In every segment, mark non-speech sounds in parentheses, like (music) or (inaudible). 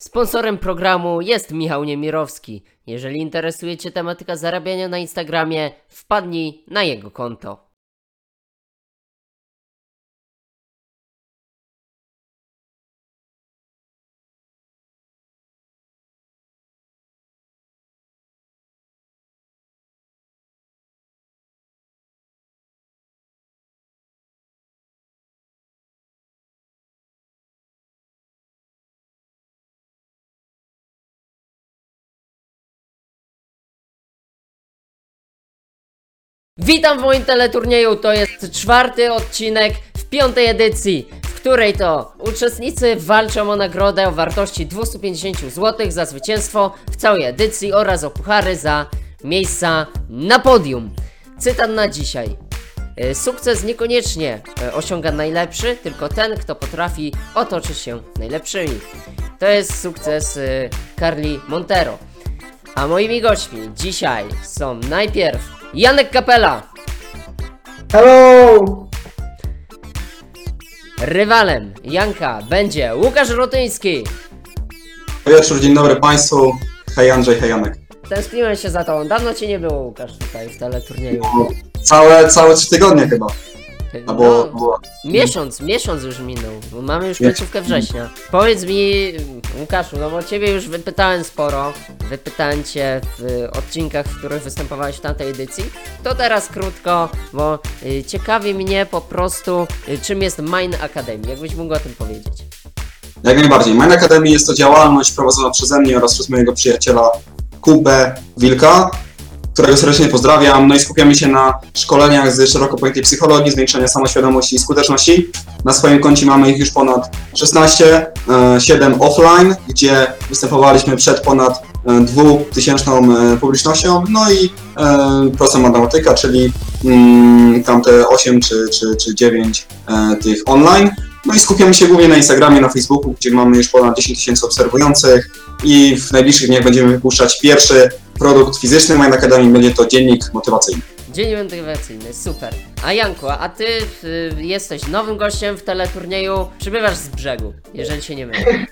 Sponsorem programu jest Michał Niemirowski. Jeżeli interesuje Cię tematyka zarabiania na Instagramie, wpadnij na jego konto. Witam w moim teleturnieju, to jest czwarty odcinek w piątej edycji, w której to uczestnicy walczą o nagrodę o wartości 250 zł za zwycięstwo w całej edycji oraz o puchary za miejsca na podium. Cytat na dzisiaj. E, Sukces niekoniecznie e, osiąga najlepszy, tylko ten, kto potrafi otoczyć się najlepszymi. To jest sukces e, Carli Montero. A moimi gośćmi dzisiaj są najpierw Janek Kapela, Hello! rywalem Janka będzie Łukasz Rotyński. Wieczór, dzień dobry Państwu. Hej Andrzej, hej Janek. Tęskniłem się za tobą, dawno cię nie było Łukasz tutaj w teleturnieju. Całe, całe trzy tygodnie chyba. No, Albo było. miesiąc, miesiąc już minął, bo mamy już końcówkę września. Powiedz mi, Łukaszu, no bo ciebie już wypytałem sporo, wypytałem cię w odcinkach, w których występowałeś w tamtej edycji, to teraz krótko, bo y, ciekawi mnie po prostu, y, czym jest Mine Academy, jakbyś mógł o tym powiedzieć. Jak najbardziej. Mine Academy jest to działalność prowadzona przeze mnie oraz przez mojego przyjaciela Kubę Wilka, którego serdecznie pozdrawiam. No i skupiamy się na szkoleniach z szeroko pojętej psychologii, zwiększania samoświadomości i skuteczności. Na swoim koncie mamy ich już ponad 16, e, 7 offline, gdzie występowaliśmy przed ponad e, 2000 e, publicznością, no i e, prosta matematyka, czyli mm, tamte 8 czy, czy, czy 9 e, tych online. No i skupiamy się głównie na Instagramie, na Facebooku, gdzie mamy już ponad 10 tysięcy obserwujących i w najbliższych dniach będziemy wypuszczać pierwszy produkt fizyczny Mind Academy, będzie to dziennik motywacyjny. Dzień motywacyjny, super. A Janku, a ty y, jesteś nowym gościem w teleturnieju, przybywasz z brzegu, jeżeli się nie mylę. (laughs)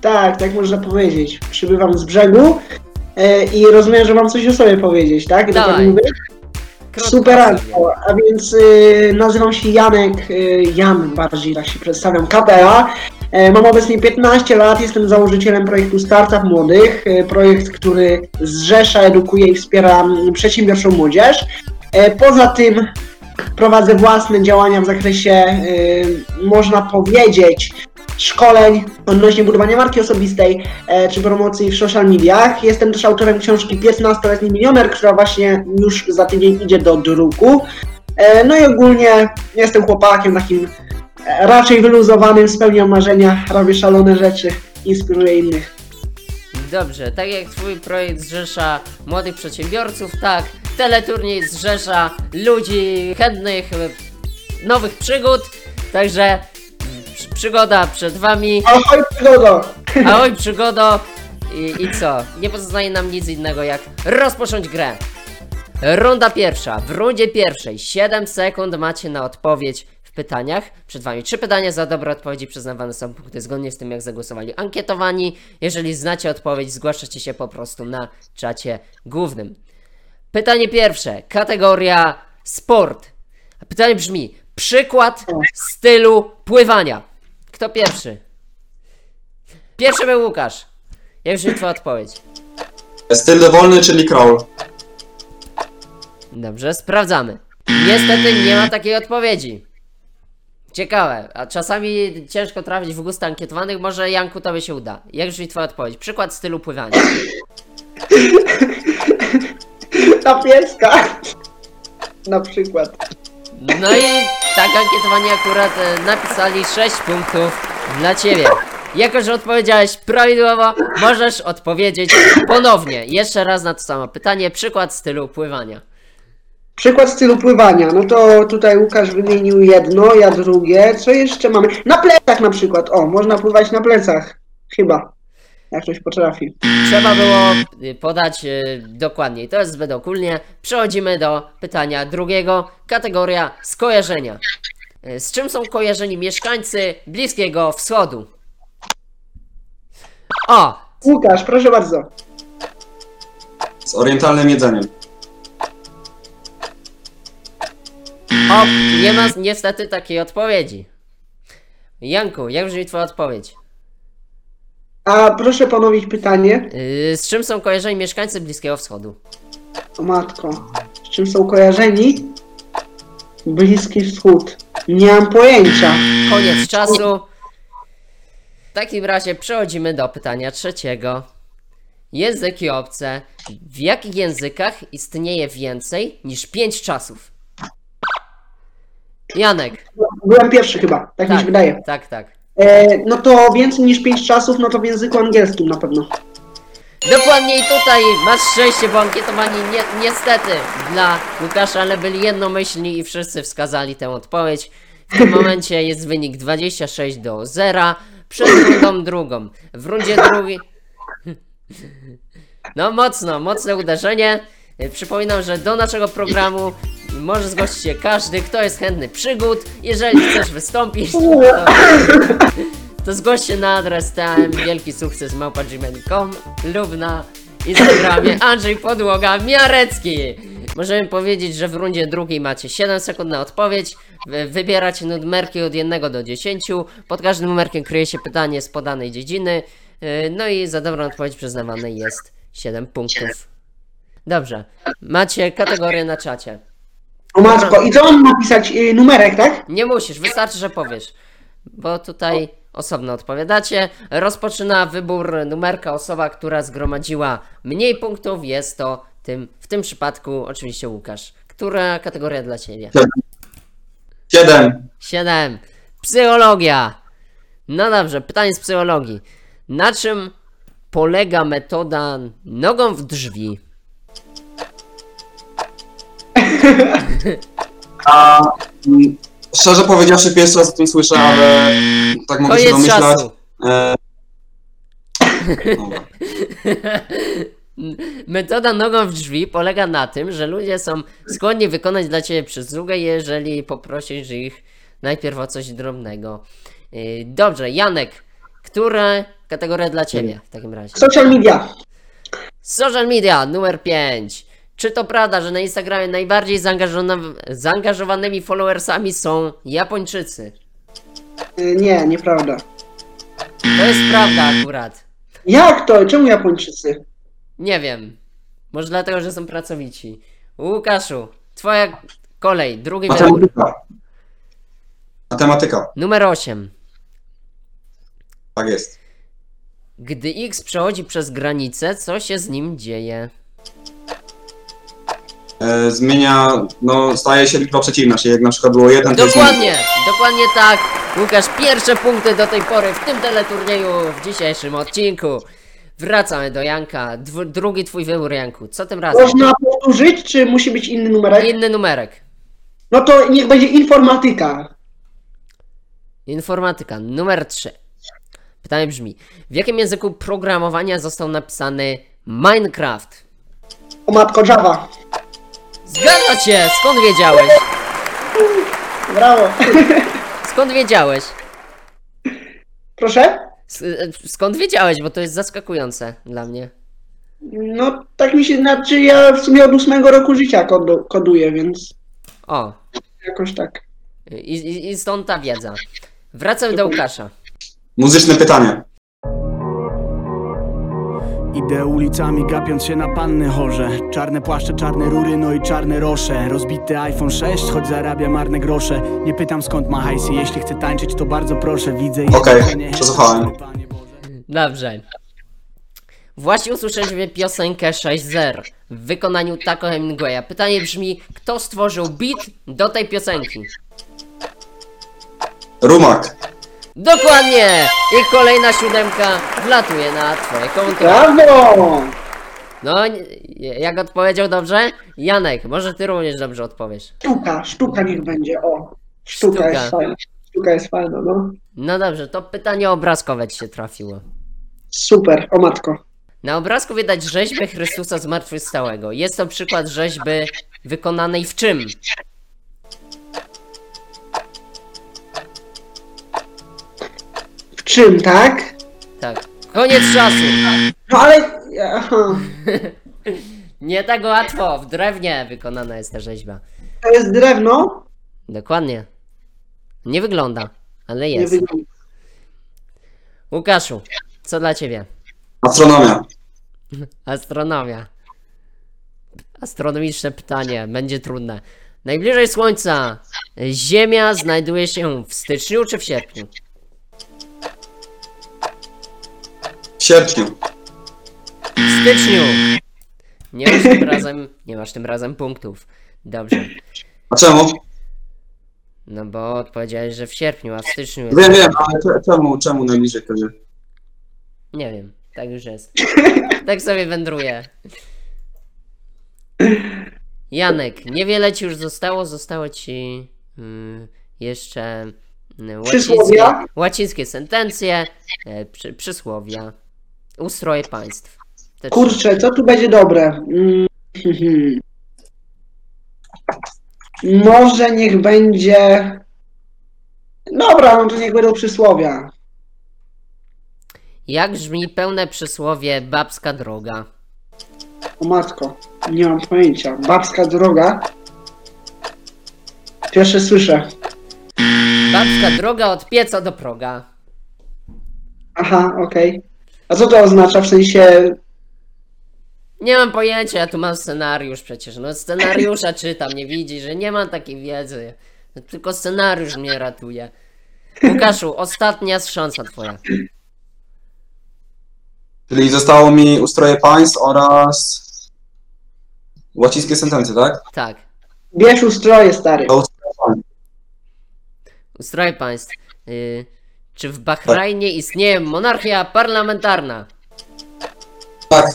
Tak, tak można powiedzieć. Przybywam z brzegu e, i rozumiem, że mam coś o sobie powiedzieć, tak? Dawaj. Tak mówię? Krótko Super, sobie. a więc y, nazywam się Janek, y, Jan bardziej tak się przedstawiam, Kapela. E, mam obecnie 15 lat, jestem założycielem projektu Startup Młodych, e, projekt, który zrzesza, edukuje i wspiera mm, przedsiębiorczą młodzież. E, poza tym prowadzę własne działania w zakresie, y, można powiedzieć, szkoleń odnośnie budowania marki osobistej e, czy promocji w social mediach. Jestem też autorem książki 15-letni milioner, która właśnie już za tydzień idzie do druku. E, no i ogólnie jestem chłopakiem takim e, raczej wyluzowanym, spełniam marzenia, robię szalone rzeczy, inspiruję innych. Dobrze, tak jak twój projekt zrzesza młodych przedsiębiorców, tak, teleturniej zrzesza ludzi chętnych y, nowych przygód, także przygoda przed wami, Ahoj, przygodo! ahoj przygodo i, i co, nie pozostaje nam nic innego jak rozpocząć grę. Runda pierwsza, w rundzie pierwszej 7 sekund macie na odpowiedź w pytaniach. Przed wami trzy pytania, za dobre odpowiedzi przyznawane są punkty zgodnie z tym jak zagłosowali ankietowani. Jeżeli znacie odpowiedź, zgłaszacie się po prostu na czacie głównym. Pytanie pierwsze, kategoria sport. Pytanie brzmi, przykład stylu pływania. Kto pierwszy? Pierwszy był Łukasz. Jak brzmi twoja odpowiedź? Styl dowolny, czyli crawl. Dobrze, sprawdzamy. Niestety nie ma takiej odpowiedzi. Ciekawe, a czasami ciężko trafić w gusty ankietowanych, może Janku tobie się uda. Jak brzmi twoja odpowiedź? Przykład stylu pływania. (laughs) Ta pieska! Na przykład. No i tak ankietowani akurat e, napisali 6 punktów dla ciebie. Jako, że odpowiedziałeś prawidłowo, możesz odpowiedzieć ponownie. Jeszcze raz na to samo pytanie. Przykład stylu pływania. Przykład stylu pływania. No to tutaj Łukasz wymienił jedno, ja drugie. Co jeszcze mamy? Na plecach na przykład. O, można pływać na plecach. Chyba. Jak ktoś potrafi. Trzeba było y, podać y, dokładniej. To jest zbyt ogólnie. Przechodzimy do pytania drugiego. Kategoria skojarzenia. Y, Z czym są kojarzeni mieszkańcy Bliskiego Wschodu? O! Łukasz, proszę bardzo. Z orientalnym jedzeniem. O! Nie ma niestety takiej odpowiedzi. Janku, jak brzmi twoja odpowiedź? A proszę ponowić pytanie. Yy, z czym są kojarzeni mieszkańcy Bliskiego Wschodu? O matko. Z czym są kojarzeni? Bliski Wschód. Nie mam pojęcia. Koniec czasu. W takim razie przechodzimy do pytania trzeciego. Języki obce. W jakich językach istnieje więcej niż pięć czasów? Janek. Byłem pierwszy chyba, tak, mi się wydaje. Tak, tak. E, no to więcej niż 5 czasów, no to w języku angielskim na pewno. Dokładnie i tutaj masz szczęście, bo ankietowani nie, niestety dla Łukasza, ale byli jednomyślni i wszyscy wskazali tę odpowiedź. W tym momencie jest wynik 26 do 0 przed rundą drugą. W rundzie drugiej... No mocno, mocne uderzenie. Przypominam, że do naszego programu może zgłosić się każdy, kto jest chętny przygód. Jeżeli chcesz wystąpić, to, to zgłoś się na adres TM Wielki Sukces małpa.gmail.com lub na Instagramie Andrzej Podłoga Miarecki. Możemy powiedzieć, że w rundzie drugiej macie 7 sekund na odpowiedź. Wy- Wybieracie numerki od 1 do 10. Pod każdym numerkiem kryje się pytanie z podanej dziedziny. Yy, No i za dobrą odpowiedź przyznawane jest 7 punktów. Dobrze. Macie kategorię na czacie. O matko, i co mam napisać? Y, numerek, tak? Nie musisz, wystarczy, że powiesz. Bo tutaj osobno odpowiadacie. Rozpoczyna wybór numerka osoba, która zgromadziła mniej punktów. Jest to tym, w tym przypadku oczywiście Łukasz. Która kategoria dla ciebie? Siedem. 7. Psychologia. No dobrze, pytanie z psychologii. Na czym polega metoda nogą w drzwi? A mm, szczerze powiedziawszy, pierwszy raz o tym słyszę, ale tak mogę się Koniec domyślać. czasu. E... Dobra. (laughs) Metoda nogą w drzwi polega na tym, że ludzie są skłonni wykonać dla ciebie przysługę, jeżeli poprosisz ich najpierw o coś drobnego. Yy, Dobrze, Janek, która kategoria dla ciebie w takim razie? Social media. Social media numer 5. Czy to prawda, że na Instagramie najbardziej zaangażowanymi followersami są Japończycy? Y, nie, nieprawda. To jest prawda akurat. Jak to? Czemu Japończycy? Nie wiem. Może dlatego, że są pracowici. Łukaszu, twoja kolej, drugi wybór. Matematyka. Matematyka. Numer 8. Tak jest. Gdy X przechodzi przez granicę, co się z nim dzieje? E, zmienia, no staje się liczba przeciwna, czyli jak na przykład było jeden, to jest Dokładnie, dokładnie tak. Łukasz, pierwsze punkty do tej pory w tym teleturnieju w dzisiejszym odcinku. Wracamy do Janka. Dwu, drugi twój wybór, Janku. Co tym razem? Można powtórzyć, czy musi być inny numerek? Inny numerek. No to niech będzie informatyka. Informatyka, numer 3. Pytanie brzmi: w jakim języku programowania został napisany Minecraft? O matko, Java. Zgadza się! Skąd wiedziałeś? Brawo. Skąd wiedziałeś? Proszę? S- e, Skąd wiedziałeś, bo to jest zaskakujące dla mnie. No, tak mi się znaczy, ja w sumie od ósmego roku życia kodu, koduję, więc O, jakoś tak. i, i, i stąd ta wiedza. Wracamy do Łukasza. Muzyczne pytanie. Idę ulicami gapiąc się na panny chorze Czarne płaszcze, czarne rury, no i czarne rosze Rozbity iPhone 6, choć zarabia marne grosze Nie pytam skąd ma hajsy, jeśli chcę tańczyć to bardzo proszę Widzę Okej, jedzenie, przesłuchałem. Dobrze. Właśnie usłyszeliśmy piosenkę 6.0 w wykonaniu Taco Hemingwaya. Pytanie brzmi, kto stworzył beat do tej piosenki? Rumak. Dokładnie! I kolejna siódemka wlatuje na twoje konto. Brawo! No, nie- jak odpowiedział dobrze? Janek, może ty również dobrze odpowiesz. Sztuka, sztuka niech będzie, o. Sztuka, Sztuka. jest fajna. Sztuka jest fajna, no. No dobrze, to pytanie obrazkowe ci się trafiło. Super, o matko. Na obrazku widać rzeźbę Chrystusa Zmartwychwstałego. Jest to przykład rzeźby wykonanej w czym? W czym, tak? Tak. Koniec czasu! No ale... Aha. (laughs) Nie tak łatwo, w drewnie wykonana jest ta rzeźba. To jest drewno? Dokładnie. Nie wygląda, ale Nie jest. wygląda. Łukaszu, co dla ciebie? Astronomia. Astronomia. Astronomiczne pytanie, będzie trudne. Najbliżej Słońca Ziemia znajduje się w styczniu czy w sierpniu? W sierpniu. W styczniu! Nie masz tym razem, nie masz tym razem punktów. Dobrze. A czemu? No bo odpowiedziałeś, że w sierpniu, a w styczniu jest... Wiem, wiem, ale cze- czemu, czemu najbliżej wtedy? Nie wiem, tak już jest. Tak sobie wędruje. Janek, niewiele ci już zostało, zostało ci mm, jeszcze mm, łacińskie, Przysłowia? łacińskie sentencje, e, przy, przysłowia, ustroje państw. Te trzy. Kurczę, co tu będzie dobre? Mm, mhm. (laughs) Może niech będzie... Dobra, no to niech będą przysłowia. Jak brzmi pełne przysłowie babska droga? O matko, nie mam pojęcia. Babska droga? Pierwsze słyszę. Babska droga od pieca do proga. Aha, okej. A co to oznacza? W sensie... Nie mam pojęcia, ja tu mam scenariusz przecież. No scenariusza (laughs) czytam, nie widzi, że nie mam takiej wiedzy. No, tylko scenariusz mnie ratuje. Łukaszu, ostatnia szansa twoja. Czyli zostało mi ustroje państw oraz łacińskie sentencje, tak? Tak. Bierz ustroje, stary. To ustroje państw. Ustroje państw. Y, czy w Bahrajnie istnieje monarchia parlamentarna? Tak,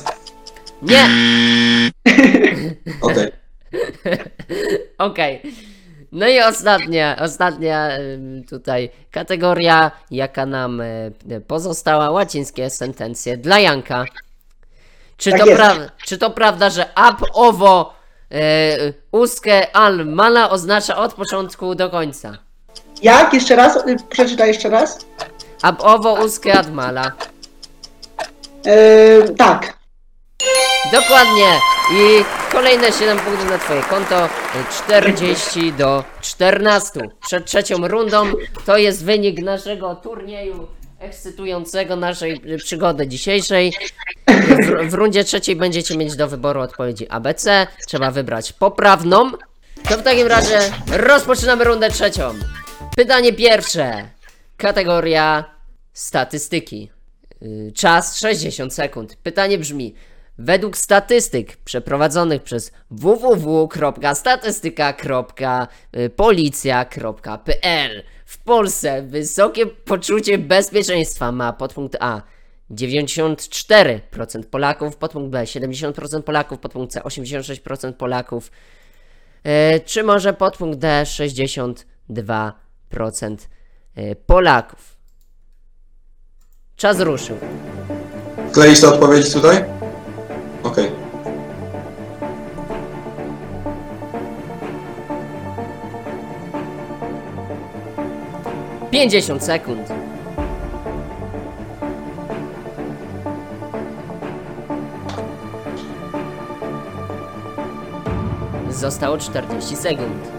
Nie! okej. (laughs) Okej. No i ostatnia, ostatnia ym, tutaj kategoria, jaka nam y, pozostała, łacińskie sentencje dla Janka. Czy, Tak to, jest. pra- czy to prawda, że ab owo y, usque al mala oznacza od początku do końca? Jak? Jeszcze raz? Y, Przeczytaj jeszcze raz. Ab owo usque ad mala. Yy, tak. Dokładnie. I kolejne 7 punktów na twoje konto. y, 40 do 14. Przed trzecią rundą to jest wynik naszego turnieju ekscytującego naszej y, przygody dzisiejszej. W, w rundzie trzeciej będziecie mieć do wyboru odpowiedzi ABC. Trzeba wybrać poprawną. To w takim razie rozpoczynamy rundę trzecią. Pytanie pierwsze. Kategoria statystyki. Y, Czas 60 sekund. Pytanie brzmi: Według statystyk przeprowadzonych przez www.statystyka.policja.pl w Polsce wysokie poczucie bezpieczeństwa ma podpunkt A 94% Polaków, podpunkt B 70% Polaków, podpunkt C 86% Polaków, e, czy może podpunkt D 62% e, Polaków. Czas ruszył. Kleisz te odpowiedzi tutaj? Okej. 50 sekund. Zostało 40 sekund.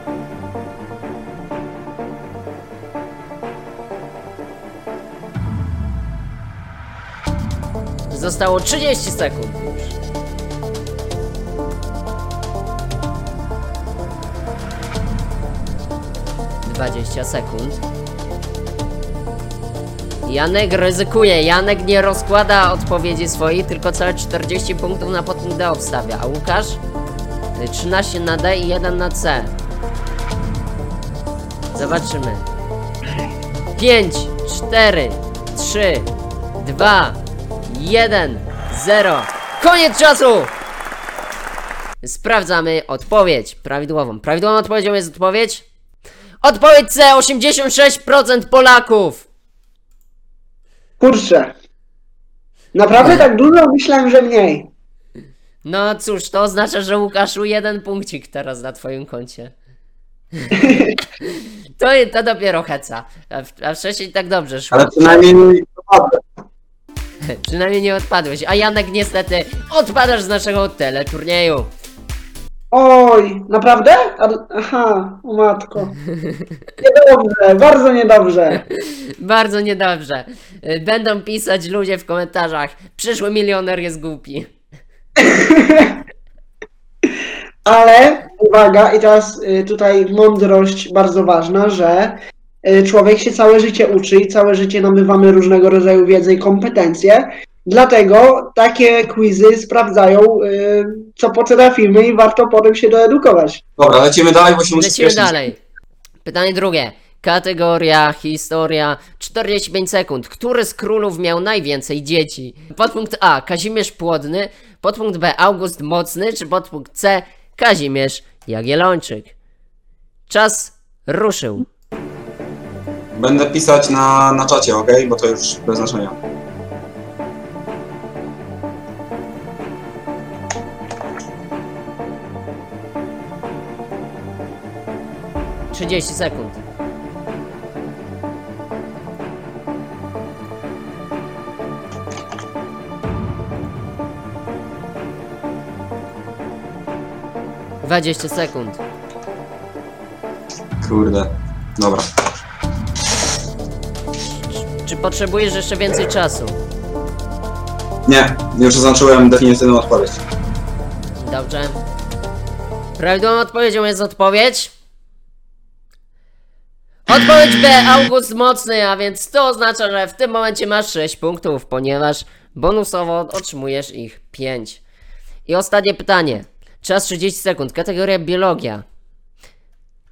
Zostało 30 sekund. Dwadzieścia sekund. Janek ryzykuje, Janek nie rozkłada odpowiedzi swojej, tylko całe 40 punktów na podpunkt D obstawia, a Łukasz y, 13 na D i 1 na C. Zobaczymy. 5, 4, 3, 2, 1, 0. Koniec czasu! Sprawdzamy odpowiedź prawidłową. Prawidłową odpowiedzią jest odpowiedź? Odpowiedź C, 86% Polaków! Kurczę. Naprawdę tak dużo? Myślałem, że mniej. No cóż, to oznacza, że Łukaszu jeden punkcik teraz na twoim koncie. (laughs) to, to dopiero heca. A, w- a wcześniej tak dobrze szło. Ale przynajmniej to dobre. (laughs) Przynajmniej nie odpadłeś. A Janek niestety odpadasz z naszego teleturnieju. Oj, naprawdę? A, aha, o matko. Niedobrze, bardzo niedobrze. (laughs) Bardzo niedobrze. Będą pisać ludzie w komentarzach. Przyszły milioner jest głupi. (laughs) Ale uwaga, i teraz y, tutaj mądrość bardzo ważna, że człowiek się całe życie uczy i całe życie nabywamy różnego rodzaju wiedzę i kompetencje. Dlatego takie quizy sprawdzają, y, co potrafimy i warto potem się doedukować. Dobra, lecimy dalej, bo się muszę Lecimy spieszyć. dalej. Pytanie drugie. Kategoria, historia, 45 sekund. Który z królów miał najwięcej dzieci? Podpunkt A. Kazimierz Płodny. Podpunkt B. August Mocny. Czy podpunkt C. Kazimierz Jagiellończyk? Czas ruszył. Będę pisać na, na czacie, ok? Bo to już bez znaczenia. Trzydzieści sekund. Dwadzieścia sekund. Kurde. Dobra. Czy potrzebujesz jeszcze więcej czasu? Nie, już zaznaczyłem definitywną odpowiedź. Dobrze. Prawidłową odpowiedzią jest odpowiedź. Odpowiedź B, August Mocny, a więc to oznacza, że w tym momencie masz 6 punktów, ponieważ bonusowo otrzymujesz ich 5. I ostatnie pytanie. Czas 30 sekund, kategoria biologia.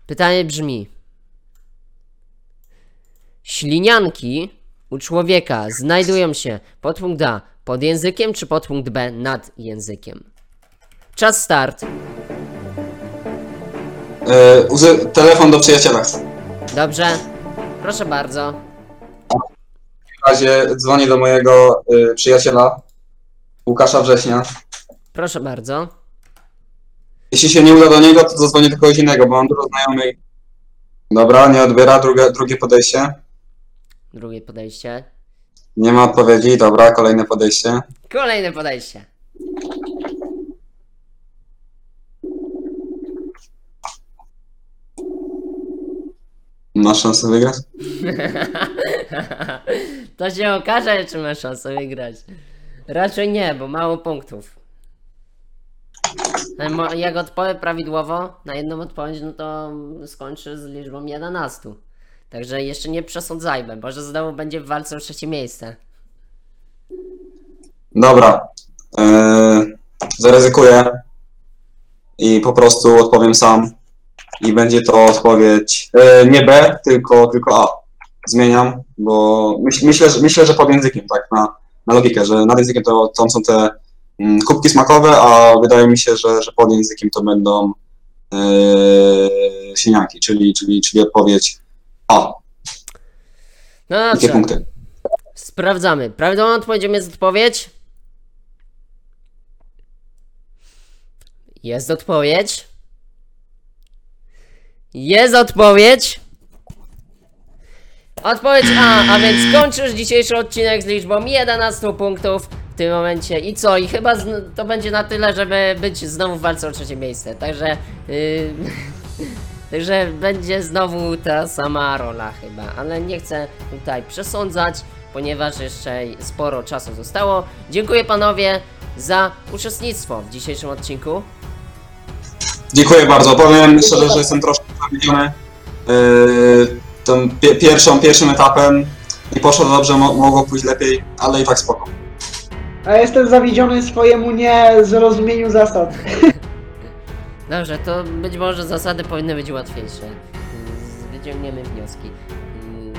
Pytanie brzmi. Ślinianki u człowieka znajdują się podpunkt A pod językiem, czy podpunkt B nad językiem? Czas start. Uzy- telefon do przyjaciela. Dobrze. Proszę bardzo. W razie dzwonię do mojego y, przyjaciela Łukasza Września. Proszę bardzo. Jeśli się nie uda do niego, to zadzwonię do kogoś innego, bo mam dużo znajomych. Dobra, nie odbiera, drugie, drugie podejście. Drugie podejście. Nie ma odpowiedzi, dobra, kolejne podejście. Kolejne podejście. Masz szansę wygrać? (laughs) to się okaże, czy masz szansę wygrać. Raczej nie, bo mało punktów. Ale mo- Jak odpowiem prawidłowo na jedną odpowiedź, no to skończy z liczbą 11. Także jeszcze nie przesądzajmy, bo że znowu będzie w walce o trzecie miejsce. Dobra. Yy, zaryzykuję i po prostu odpowiem sam. I będzie to odpowiedź yy, nie B, tylko, tylko A. Zmieniam, bo myśl, myślę, że, myślę, że pod językiem, tak, na, na logikę, że nad językiem to tam są te mm, kubki smakowe, a wydaje mi się, że, że pod językiem to będą yy, siniaki, czyli, czyli, czyli odpowiedź A. No dobrze. punkty? Sprawdzamy. Prawidłową odpowiedzią jest odpowiedź. Jest odpowiedź. Jest odpowiedź. Odpowiedź A, a więc kończysz dzisiejszy odcinek z liczbą 11 punktów w tym momencie. I co? I chyba zn- to będzie na tyle, żeby być znowu w walce o trzecie miejsce. Także. Yy, (laughs) Także będzie znowu ta sama rola chyba, ale nie chcę tutaj przesądzać, ponieważ jeszcze sporo czasu zostało. Dziękuję panowie za uczestnictwo w dzisiejszym odcinku. Dziękuję bardzo. Powiem szczerze, że jestem troszkę zawiedziony yy, tą pie pierwszą, pierwszym etapem. Nie poszło dobrze, mo mogło pójść lepiej, ale i tak spoko. A jestem zawiedziony swojemu niezrozumieniu zasad. (laughs) Dobrze, to być może zasady powinny być łatwiejsze. Wyciągniemy wnioski. Mm,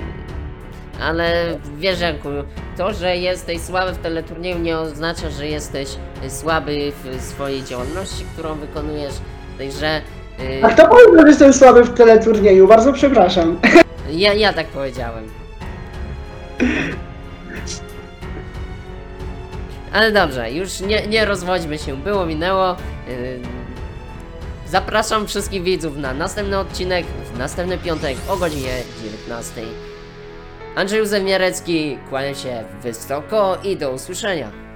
Ale wiesz Janku, to, że jesteś słaby w teleturnieju nie oznacza, że jesteś słaby w swojej działalności, którą wykonujesz. Także yy, A kto powiedział, że jestem słaby w teleturnieju? Bardzo przepraszam. (laughs) ja, ja tak powiedziałem. Ale dobrze, już nie, nie rozwodźmy się, było minęło. Yy, Zapraszam wszystkich widzów na następny odcinek w następny piątek o godzinie 19. Andrzej Józef Mierecki, kłaniam się wysoko i do usłyszenia.